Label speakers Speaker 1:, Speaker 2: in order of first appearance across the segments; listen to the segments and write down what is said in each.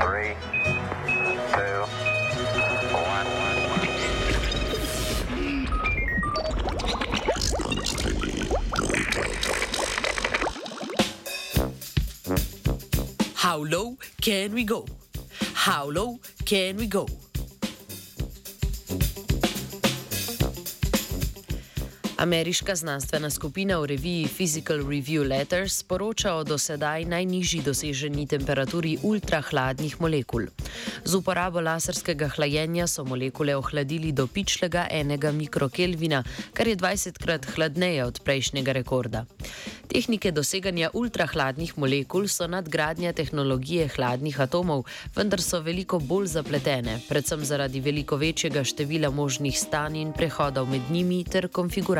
Speaker 1: three, two, one.
Speaker 2: How low can we go? How low can we go? Ameriška znanstvena skupina v reviji Physical Review Letters poroča o dosedaj najnižji doseženi temperaturi ultrahladnih molekul. Z uporabo laserskega hlajenja so molekule ohladili do pičlega enega mikrokelvina, kar je 20krat hladneje od prejšnjega rekorda. Tehnike doseganja ultrahladnih molekul so nadgradnja tehnologije hladnih atomov, vendar so veliko bolj zapletene, predvsem zaradi veliko večjega števila možnih stanj in prehodov med njimi ter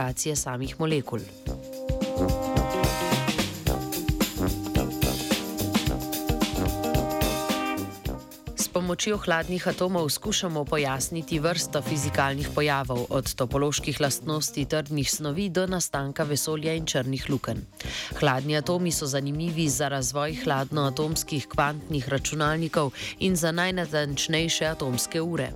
Speaker 2: konfiguracije samih molekul. S pomočjo hladnih atomov skušamo pojasniti vrsto fizikalnih pojavov, od topoloških lastnosti trdnih snovi do nastanka vesolja in črnih lukenj. Hladni atomi so zanimivi za razvoj hladnoatomskih kvantnih računalnikov in za najnatančnejše atomske ure.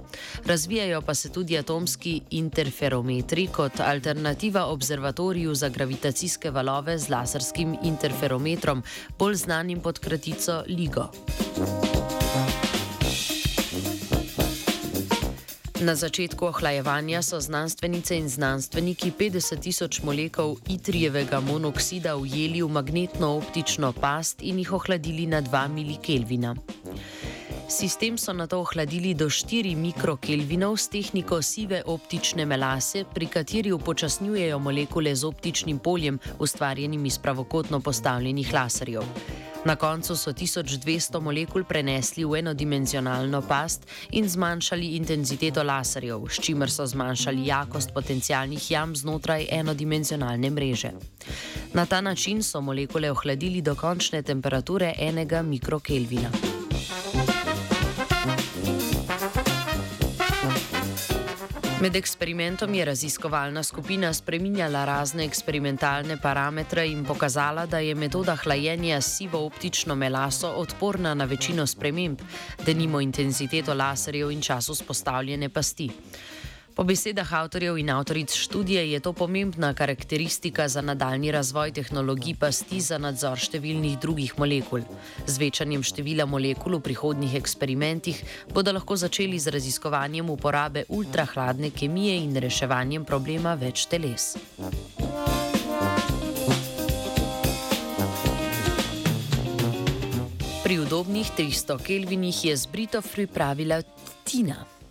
Speaker 2: Razvijajo pa se tudi atomski interferometri kot alternativa observatoriju za gravitacijske valove z laserskim interferometrom, bolj znanim pod kratico LIGO. Na začetku ohlajevanja so znanstvenice in znanstveniki 50 tisoč molekul itrijevega monoksida ujeli v magnetno-optično past in jih ohladili na 2 milikelvina. Sistem so na to ohladili do 4 mikrokelvinov s tehniko sive optične melase, pri kateri upočasnjujejo molekule z optičnim poljem, ustvarjenim iz pravokotno postavljenih laserjev. Na koncu so 1200 molekul prenesli v enodimenzionalno past in zmanjšali intenziteto laserjev, s čimer so zmanjšali jakost potencialnih jam znotraj enodimenzionalne mreže. Na ta način so molekule ohladili do končne temperature enega mikrokelvina. Med eksperimentom je raziskovalna skupina spreminjala razne eksperimentalne parametre in pokazala, da je metoda hlajenja s sivo optično melaso odporna na večino sprememb, da nimo intenziteto laserjev in čas vzpostavljene pasti. Po besedah avtorjev in avtoric študije je to pomembna karakteristika za nadaljni razvoj tehnologij pasti za nadzor številnih drugih molekul. Z večanjem števila molekul v prihodnjih eksperimentih bodo lahko začeli z raziskovanjem uporabe ultrahladne kemije in reševanjem problema več teles. Pri udobnih 300 kelvinih je z Britov pripravila Tina.